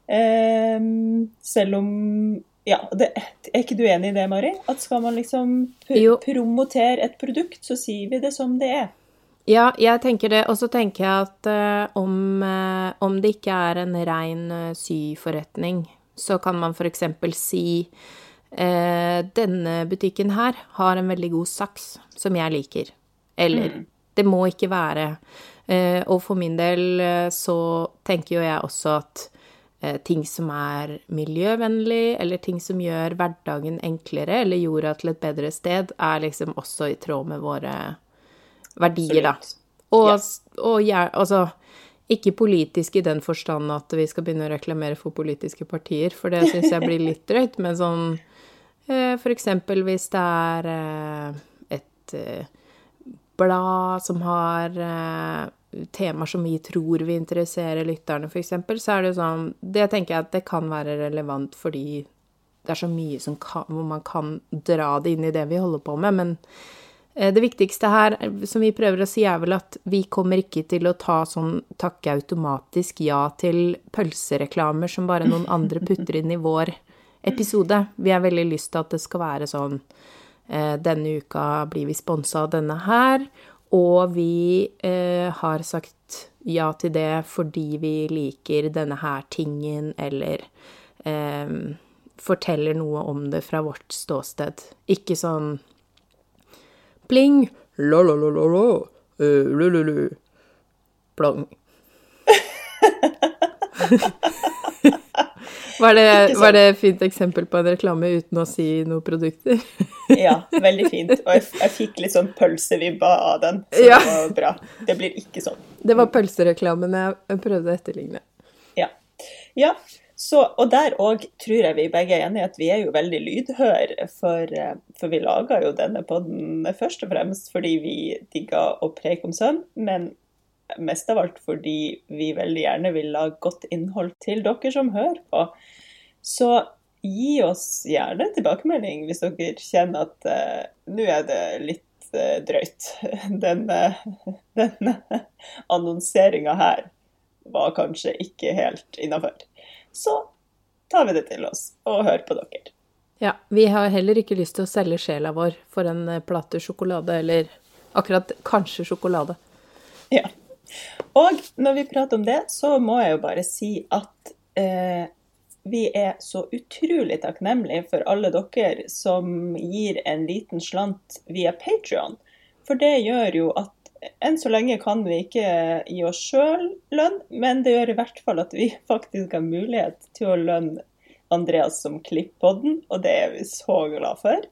Um, selv om ja, det, Er ikke du enig i det, Mari? At skal man liksom pr promotere et produkt, så sier vi det som det er. Ja, jeg tenker det. Og så tenker jeg at uh, om, uh, om, det ikke er en rein uh, syforretning, så kan man f.eks. si eh, denne butikken her har en veldig god saks som jeg liker. Eller mm. det må ikke være. Eh, og for min del eh, så tenker jo jeg også at eh, ting som er miljøvennlig, eller ting som gjør hverdagen enklere, eller jorda til et bedre sted, er liksom også i tråd med våre verdier, da. Og, og ja, altså ikke politisk i den forstand at vi skal begynne å reklamere for politiske partier, for det syns jeg blir litt drøyt, men sånn Eh, for eksempel hvis det er eh, et eh, blad som har temaer som vi tror vil interessere lytterne, f.eks., så er det jo sånn Det tenker jeg at det kan være relevant fordi det er så mye som kan, hvor man kan dra det inn i det vi holder på med. Men det viktigste her, som vi prøver å si, er vel at vi kommer ikke til å ta sånn takke automatisk ja til pølsereklamer som bare noen andre putter inn i vår episode. Vi har veldig lyst til at det skal være sånn eh, Denne uka blir vi sponsa av denne her, og vi eh, har sagt ja til det fordi vi liker denne her tingen, eller eh, forteller noe om det fra vårt ståsted. Ikke sånn pling, la-la-la-la-la, uh, lu-lu-lu, plong. Var det, var det et fint eksempel på en reklame uten å si noe produkter? ja, veldig fint. Og jeg, jeg fikk litt sånn pølsevibba av den, så ja. det var bra. Det blir ikke sånn. Det var pølsereklamen jeg prøvde å etterligne. Ja. ja. Så, og der òg tror jeg vi begge er enige at vi er jo veldig lydhøre, for, for vi laga jo denne podden først og fremst fordi vi digga å preke om søvn, men mest av alt fordi vi veldig gjerne vil ha godt innhold til dere som hører på. Så gi oss gjerne tilbakemelding hvis dere kjenner at uh, nå er det litt uh, drøyt. Denne, denne annonseringa her var kanskje ikke helt innafor. Så tar vi det til oss og hører på dere. Ja, vi har heller ikke lyst til å selge sjela vår for en plate sjokolade, eller akkurat kanskje sjokolade. Ja. Og når vi prater om det, så må jeg jo bare si at eh, vi er så utrolig takknemlige for alle dere som gir en liten slant via Patrion. For det gjør jo at enn så lenge kan vi ikke gi oss sjøl lønn, men det gjør i hvert fall at vi faktisk har mulighet til å lønne Andreas som klipper podden, og det er vi så glad for.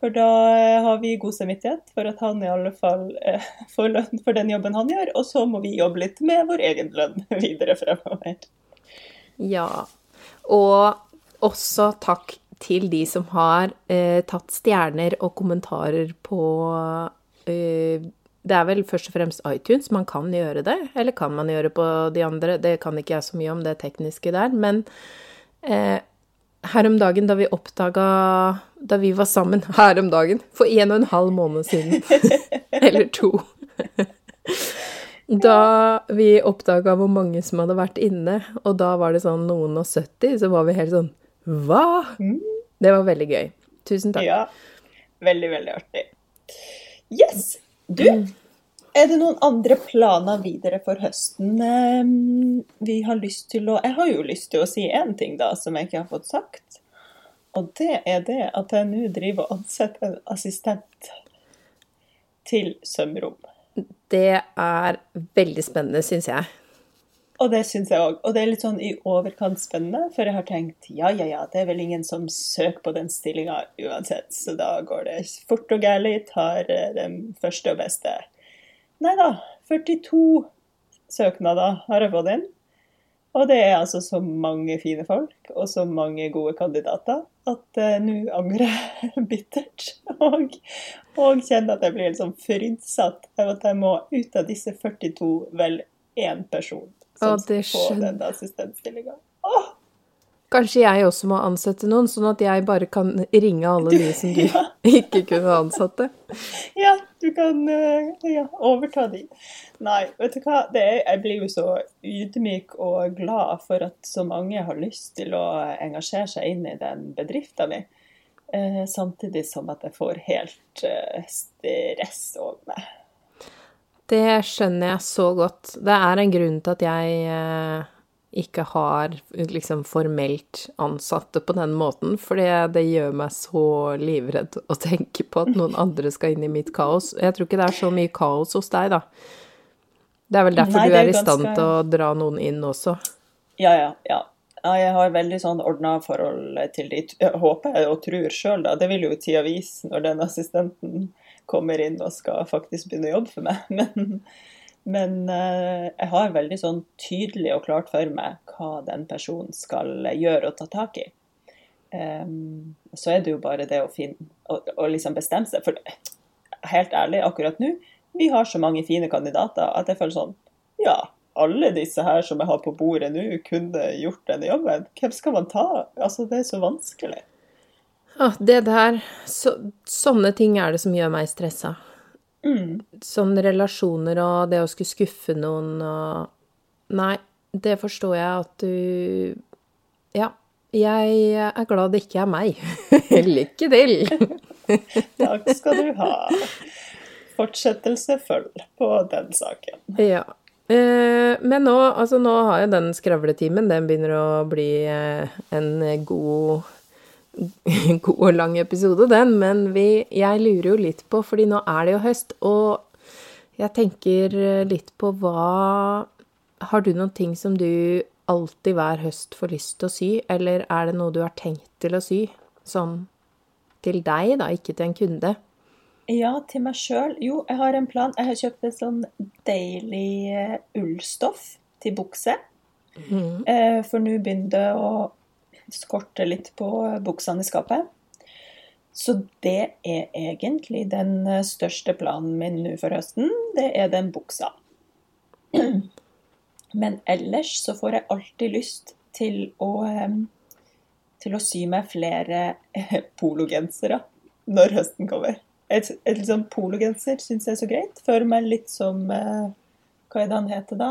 For da eh, har vi god samvittighet for at han i alle fall eh, får lønn for den jobben han gjør, og så må vi jobbe litt med vår egen lønn videre fremover. Ja, og også takk til de som har eh, tatt stjerner og kommentarer på eh, Det er vel først og fremst iTunes man kan gjøre det, eller kan man gjøre på de andre? Det kan ikke jeg så mye om, det tekniske der. Men eh, her om dagen, da vi oppdaga Da vi var sammen her om dagen, for en og en halv måned siden, eller to Da vi oppdaga hvor mange som hadde vært inne, og da var det sånn noen og 70, så var vi helt sånn Hva?! Mm. Det var veldig gøy. Tusen takk. Ja. Veldig, veldig artig. Yes! Du, mm. Er det noen andre planer videre for høsten vi har lyst til å Jeg har jo lyst til å si én ting, da, som jeg ikke har fått sagt. Og det er det at jeg nå driver og ansetter en assistent til sømrom. Det er veldig spennende, syns jeg. Og det syns jeg òg. Og det er litt sånn i overkant spennende, for jeg har tenkt ja, ja, ja, det er vel ingen som søker på den stillinga uansett, så da går det fort og gærlig, tar eh, den første og beste. Nei da, 42 søknader har jeg fått inn. Og det er altså så mange fine folk og så mange gode kandidater at uh, nå angrer jeg bittert. Og, og, kjenner at jeg blir liksom sånn av at jeg må ut av disse 42 vel én person som skal få den assistentstillinga. Kanskje jeg også må ansette noen, sånn at jeg bare kan ringe alle de som du ja. ikke kunne ansatte? Ja, du kan eh, ja, overta de. Nei, vet du hva. Er, jeg blir jo så ydmyk og glad for at så mange har lyst til å engasjere seg inn i den bedriften min. Eh, samtidig som at jeg får helt eh, stress over meg. Det skjønner jeg så godt. Det er en grunn til at jeg eh, ikke har liksom formelt ansatte på den måten, for det gjør meg så livredd å tenke på at noen andre skal inn i mitt kaos. Jeg tror ikke det er så mye kaos hos deg, da. Det er vel derfor Nei, du er i stand til å dra noen inn også? Ja, ja. ja. Jeg har veldig sånn ordna forhold til de, håper jeg og tror sjøl, da. Det vil jo tida vise når den assistenten kommer inn og skal faktisk begynne å jobbe for meg. Men, men uh, jeg har veldig sånn tydelig og klart for meg hva den personen skal gjøre og ta tak i. Um, så er det jo bare det å finne og liksom bestemme seg. For helt ærlig, akkurat nå, vi har så mange fine kandidater at jeg føler sånn Ja, alle disse her som jeg har på bordet nå, kunne gjort denne jobben. Hvem skal man ta? Altså, det er så vanskelig. Ja, det der så, Sånne ting er det som gjør meg stressa. Mm. Sånne relasjoner og det å skulle skuffe noen og Nei, det forstår jeg at du Ja. Jeg er glad det ikke er meg. Lykke til! Takk skal du ha. Fortsettelse følg på den saken. Ja. Eh, men nå, altså nå har jo den skravletimen, den begynner å bli eh, en god god og lang episode, den, men vi, jeg lurer jo litt på, fordi nå er det jo høst, og jeg tenker litt på hva Har du noen ting som du alltid hver høst får lyst til å sy, eller er det noe du har tenkt til å sy? Sånn til deg, da, ikke til en kunde? Ja, til meg sjøl. Jo, jeg har en plan. Jeg har kjøpt et sånn deilig eh, ullstoff til bukse. Mm. For nå begynner det å skorte litt på buksene i skapet. Så det er egentlig den største planen min nå for høsten. Det er den buksa. Men ellers så får jeg alltid lyst til å, til å sy meg flere pologensere når høsten kommer. Et, et sånn pologenser syns jeg er så greit. Føler meg litt som eh, Hva er det han heter da?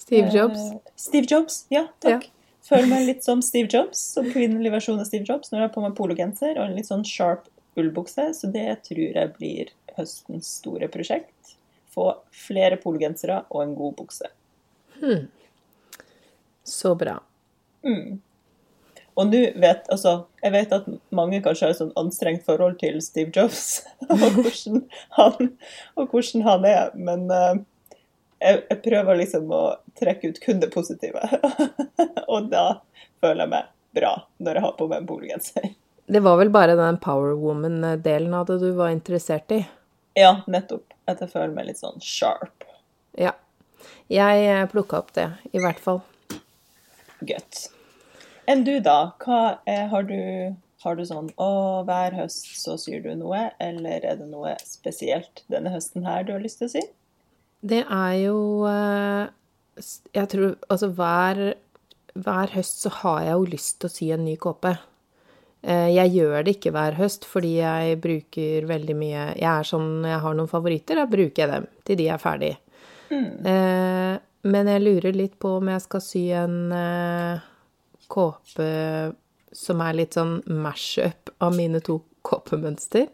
Steve Jobs. Eh, Steve Jobs, ja, takk. Ja. Føler meg litt som Steve Jobs, som kvinnelig versjon av Steve Jobs. Når jeg har på meg pologenser og en litt sånn sharp ullbukse. Så det tror jeg blir høstens store prosjekt. Få flere pologensere og en god bukse. Hmm. Så bra. Mm. Og nå vet altså, Jeg vet at mange kanskje har et sånn anstrengt forhold til Steve Jobs og hvordan han, og hvordan han er, men uh, jeg, jeg, prøver liksom å trekke ut kun det positive. og da føler jeg meg bra når jeg har på meg en boliggenser. Det var vel bare den Power Woman-delen av det du var interessert i? Ja, nettopp. At jeg føler meg litt sånn sharp. Ja. Jeg eh, plukka opp det, i hvert fall. Godt. Enn du, da? Hva er, har du har du sånn å, hver høst så syr du noe, eller er det noe spesielt denne høsten her du har lyst til å si? Det er jo eh, Jeg tror Altså hver, hver høst så har jeg jo lyst til å sy en ny kåpe. Eh, jeg gjør det ikke hver høst fordi jeg bruker veldig mye Jeg er sånn Jeg har noen favoritter, da bruker jeg dem til de er ferdig. Mm. Eh, men jeg lurer litt på om jeg skal sy en kåpe som er litt sånn mash-up av mine to kåpemønster.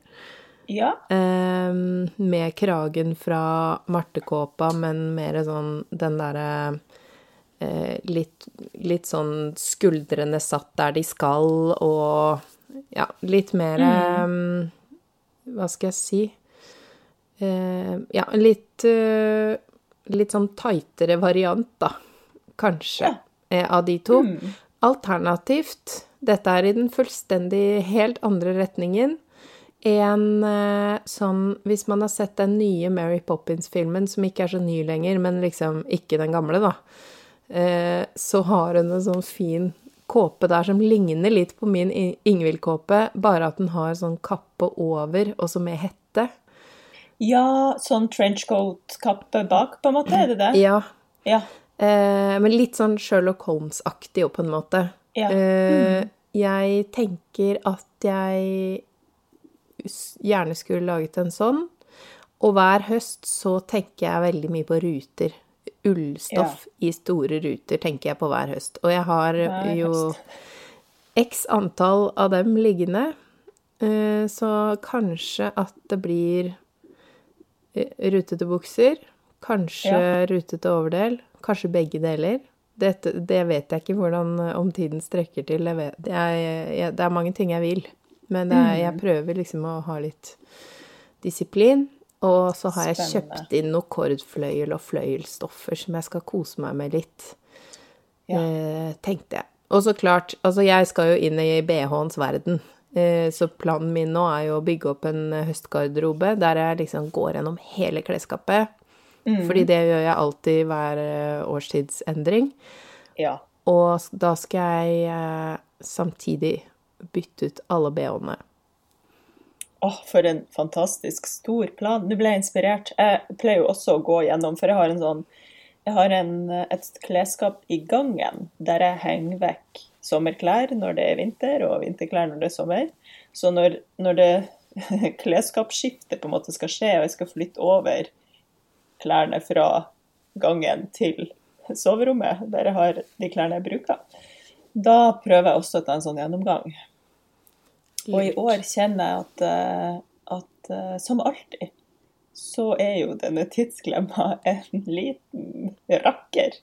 Ja. Eh, med kragen fra martekåpa, men mer sånn den derre eh, litt, litt, sånn skuldrene satt der de skal, og Ja, litt mer mm. Hva skal jeg si? Eh, ja, litt eh, Litt sånn tightere variant, da. Kanskje. Ja. Av de to. Mm. Alternativt Dette er i den fullstendig helt andre retningen. En sånn Hvis man har sett den nye Mary Poppins-filmen, som ikke er så ny lenger, men liksom ikke den gamle, da, så har hun en sånn fin kåpe der som ligner litt på min Ingvild-kåpe, bare at den har sånn kappe over, og så med hette. Ja, sånn trenchcoat-kappe bak, på en måte, er det det? Ja. ja. Eh, men litt sånn Sherlock Holmes-aktig på en måte. Ja. Mm. jeg tenker at jeg gjerne skulle laget en sånn. Og hver høst så tenker jeg veldig mye på ruter ullstoff ja. i store ruter, tenker jeg på hver høst. Og jeg har jo x antall av dem liggende. Eh, så kanskje at det blir eh, rutete bukser. Kanskje ja. rutete overdel. Kanskje begge deler. Det, det vet jeg ikke hvordan om tiden strekker til. Vet, jeg, jeg, det er mange ting jeg vil. Men er, jeg prøver liksom å ha litt disiplin. Og så har jeg kjøpt inn noe kordfløyel og fløyelstoffer som jeg skal kose meg med litt. Ja. Eh, tenkte jeg. Og så klart, altså jeg skal jo inn i BH-ens verden. Eh, så planen min nå er jo å bygge opp en høstgarderobe der jeg liksom går gjennom hele klesskapet. Mm. Fordi det gjør jeg alltid hver eh, årstidsendring. Ja. Og da skal jeg eh, samtidig bytte ut alle BH-ene. Åh, for en fantastisk stor plan. Nå ble jeg inspirert. Jeg pleier jo også å gå gjennom, for jeg har sånn jeg har en, et klesskap i gangen der jeg henger vekk sommerklær når det er vinter, og vinterklær når det er sommer. Så når, når det klesskapsskiftet på en måte skal skje, og jeg skal flytte over klærne fra gangen til soverommet, der jeg har de klærne jeg bruker, da prøver jeg også å ta en sånn gjennomgang. Og i år kjenner jeg at, eh, at eh, som alltid så er jo denne tidsklemma en liten rakker.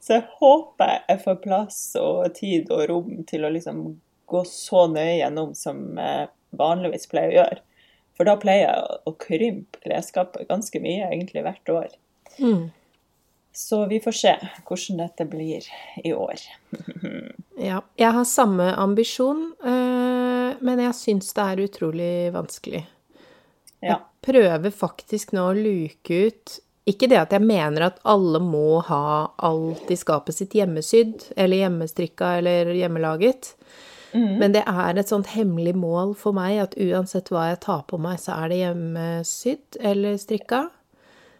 Så jeg håper jeg får plass og tid og rom til å liksom gå så nøye gjennom som jeg vanligvis pleier å gjøre. For da pleier jeg å krympe klesskapet ganske mye, egentlig hvert år. Mm. Så vi får se hvordan dette blir i år. ja. Jeg har samme ambisjon, eh, men jeg syns det er utrolig vanskelig. Ja. Jeg prøver faktisk nå å luke ut Ikke det at jeg mener at alle må ha alt i skapet sitt hjemmesydd, eller hjemmestrikka eller hjemmelaget. Mm. Men det er et sånt hemmelig mål for meg at uansett hva jeg tar på meg, så er det hjemmesydd eller strikka.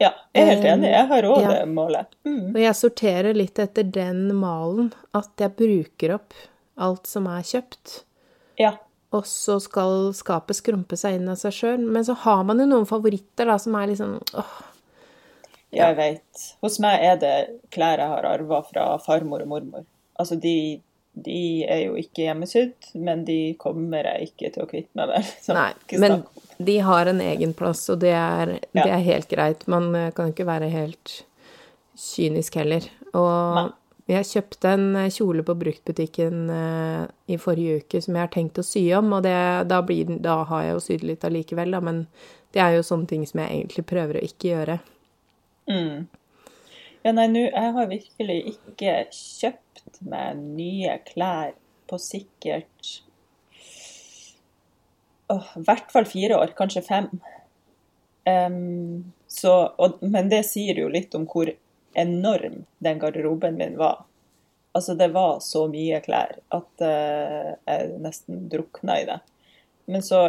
Ja, jeg er helt enig. Jeg har òg ja. det målet. Mm. Og jeg sorterer litt etter den malen, at jeg bruker opp alt som er kjøpt. Ja. Og så skal skapet skrumpe seg inn av seg sjøl. Men så har man jo noen favoritter da, som er liksom åh. Ja. Jeg veit. Hos meg er det klær jeg har arva fra farmor og mormor. Altså, de, de er jo ikke hjemmesydd, men de kommer jeg ikke til å kvitte meg med. Nei, men de har en egen plass, og det er, ja. det er helt greit. Man kan ikke være helt kynisk heller. Og Nei. Jeg kjøpte en eh, kjole på bruktbutikken uh, i forrige uke som jeg har tenkt å sy om, og det, da, blir, da, har jeg jo sydd litt allikevel, da, men det er jo sånne ting som jeg egentlig prøver å ikke gjøre. Mm. Ja, nei, nå Jeg har virkelig ikke kjøpt meg nye klær på sikkert i hvert fall fire år, kanskje fem. Um, så, og, men det sier jo litt om hvor enorm den garderoben min var. Altså, det var så mye klær at uh, jeg nesten drukna i det. Men så,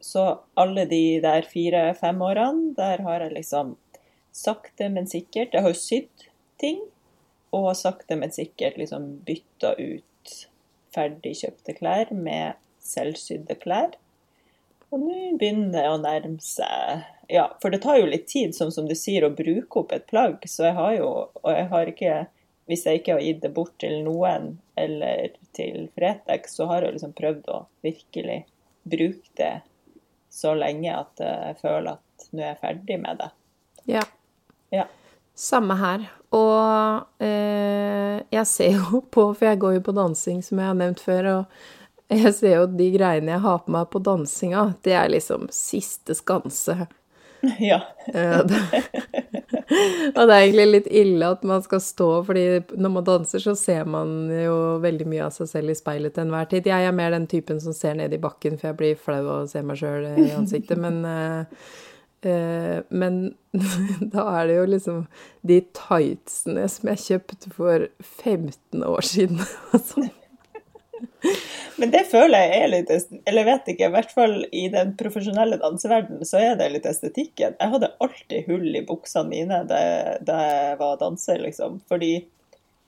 så alle de der fire-fem årene, der har jeg liksom sakte, men sikkert Jeg har jo sydd ting, og sakte, men sikkert liksom bytta ut ferdigkjøpte klær med selvsydde klær. Og nå begynner det å nærme seg Ja, for det tar jo litt tid, sånn som du sier, å bruke opp et plagg. Så jeg har jo Og jeg har ikke Hvis jeg ikke har gitt det bort til noen eller til Fretex, så har jeg liksom prøvd å virkelig bruke det så lenge at jeg føler at nå er jeg ferdig med det. Ja. ja. Samme her. Og eh, jeg ser jo på, for jeg går jo på dansing, som jeg har nevnt før, og Jeg ser jo de greiene jeg har på meg på dansinga, det er liksom siste skanse. Ja. Og det er egentlig litt ille at man skal stå, fordi når man danser, så ser man jo veldig mye av seg selv i speilet til enhver tid. Jeg er mer den typen som ser ned i bakken, for jeg blir flau av å se meg sjøl i ansiktet. Men, eh, eh, men da er det jo liksom de tightsene som jeg kjøpte for 15 år siden. og sånn. Men det føler jeg er litt Eller jeg vet ikke, i hvert fall i den profesjonelle danseverdenen så er det litt estetikken. Jeg hadde alltid hull i buksene mine da, da jeg var danser, liksom. Fordi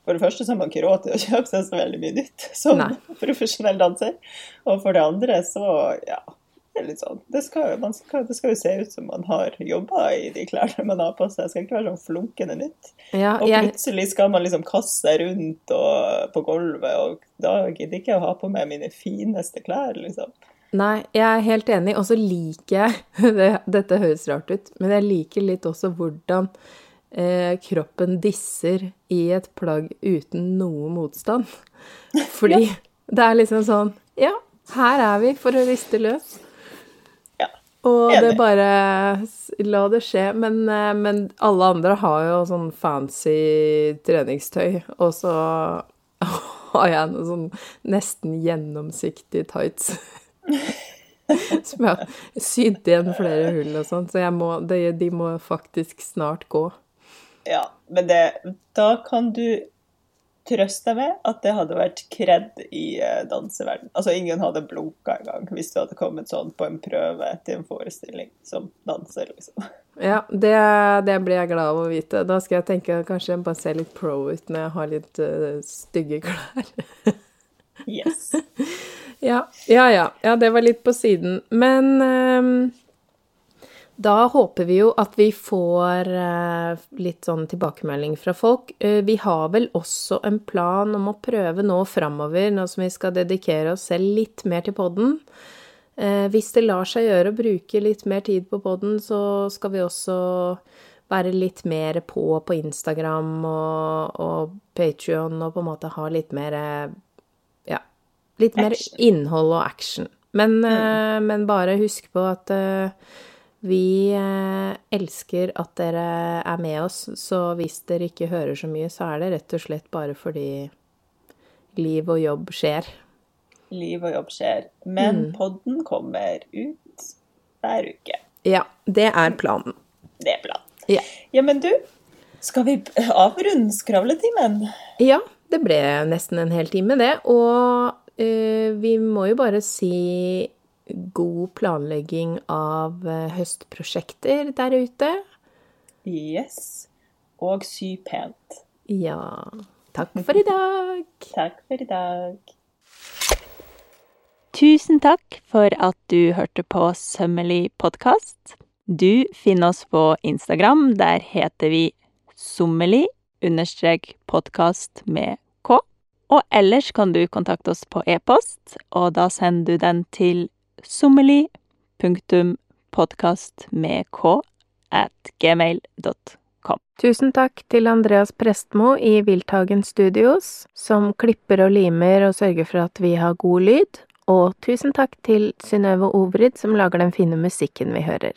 for det første så har man ikke råd til å kjøpe seg så veldig mye nytt som Nei. profesjonell danser. Og for det andre så, ja det litt sånn, det skal, man skal, det skal jo se ut som man har jobba i de klærne man har på seg. Det skal ikke være sånn flunkende nytt. Ja, Og plutselig skal man liksom kaste seg rundt og, på gulvet, og da gidder ikke jeg å ha på meg mine fineste klær, liksom. Nei, jeg er helt enig, og så liker jeg det, Dette høres rart ut, men jeg liker litt også hvordan eh, kroppen disser i et plagg uten noe motstand. Fordi det er liksom sånn Ja, her er vi for å riste løs. Og Enig. det bare La det skje. Men, eh, men alle andre har jo sånn fancy treningstøy, og så har jeg noe sånn nesten gjennomsiktig tights. Som jeg har sydd igjen flere hull og sånn, så må, de, de må faktisk snart gå. Ja, men det, da kan du trøste deg med at det hadde vært kred i eh, danseverden. Altså, ingen hadde blunka engang hvis du hadde kommet sånn på en prøve til en forestilling som danser, liksom. Ja, det, det blir jeg glad av å vite. Da skal jeg tenke kanskje jeg bare se litt pro ut når jeg har litt uh, stygge klær. Yes. Ja, ja, ja. Ja, det var litt på siden. Men ehm, da håper vi jo at vi får eh, litt sånn tilbakemelding fra folk. Eh, vi har vel også en plan om å prøve nå framover, nå som vi skal dedikere oss selv litt mer til podden. Eh, hvis det lar seg gjøre å bruke litt mer tid på podden, så skal vi også være litt mer på på Instagram og, og Patrion og på en måte ha litt mer Ja, litt mer Action. innhold og action. Men, mm. men bare husk på at vi eh, elsker at dere er med oss, så hvis dere ikke hører så mye, så er det rett og slett bare fordi liv og jobb skjer. Liv og jobb skjer. Men Mm. podden kommer ut hver uke. Ja, det er planen. Det er planen. Ja. Ja, men du, skal vi avrunde skravletimen? Ja, det ble nesten en hel time, det. Og uh, vi må jo bare si god planlegging av eh, høstprosjekter der ute. Yes. Og sy pent. Ja. Takk for i dag. Takk for i dag. Tusen takk for at du hørte på Sømmelig podkast. Du finner oss på Instagram. Der heter vi sommelig understrek podkast med k. Og ellers kan du kontakte oss på e-post, og da sender du den til sommelig med k at gmail.com. Tusen takk til Andreas Prestmo i Wilthagen Studios, som klipper og limer og sørger for at vi har god lyd. Og tusen takk til Synnøve Ovrid, som lager den fine musikken vi hører.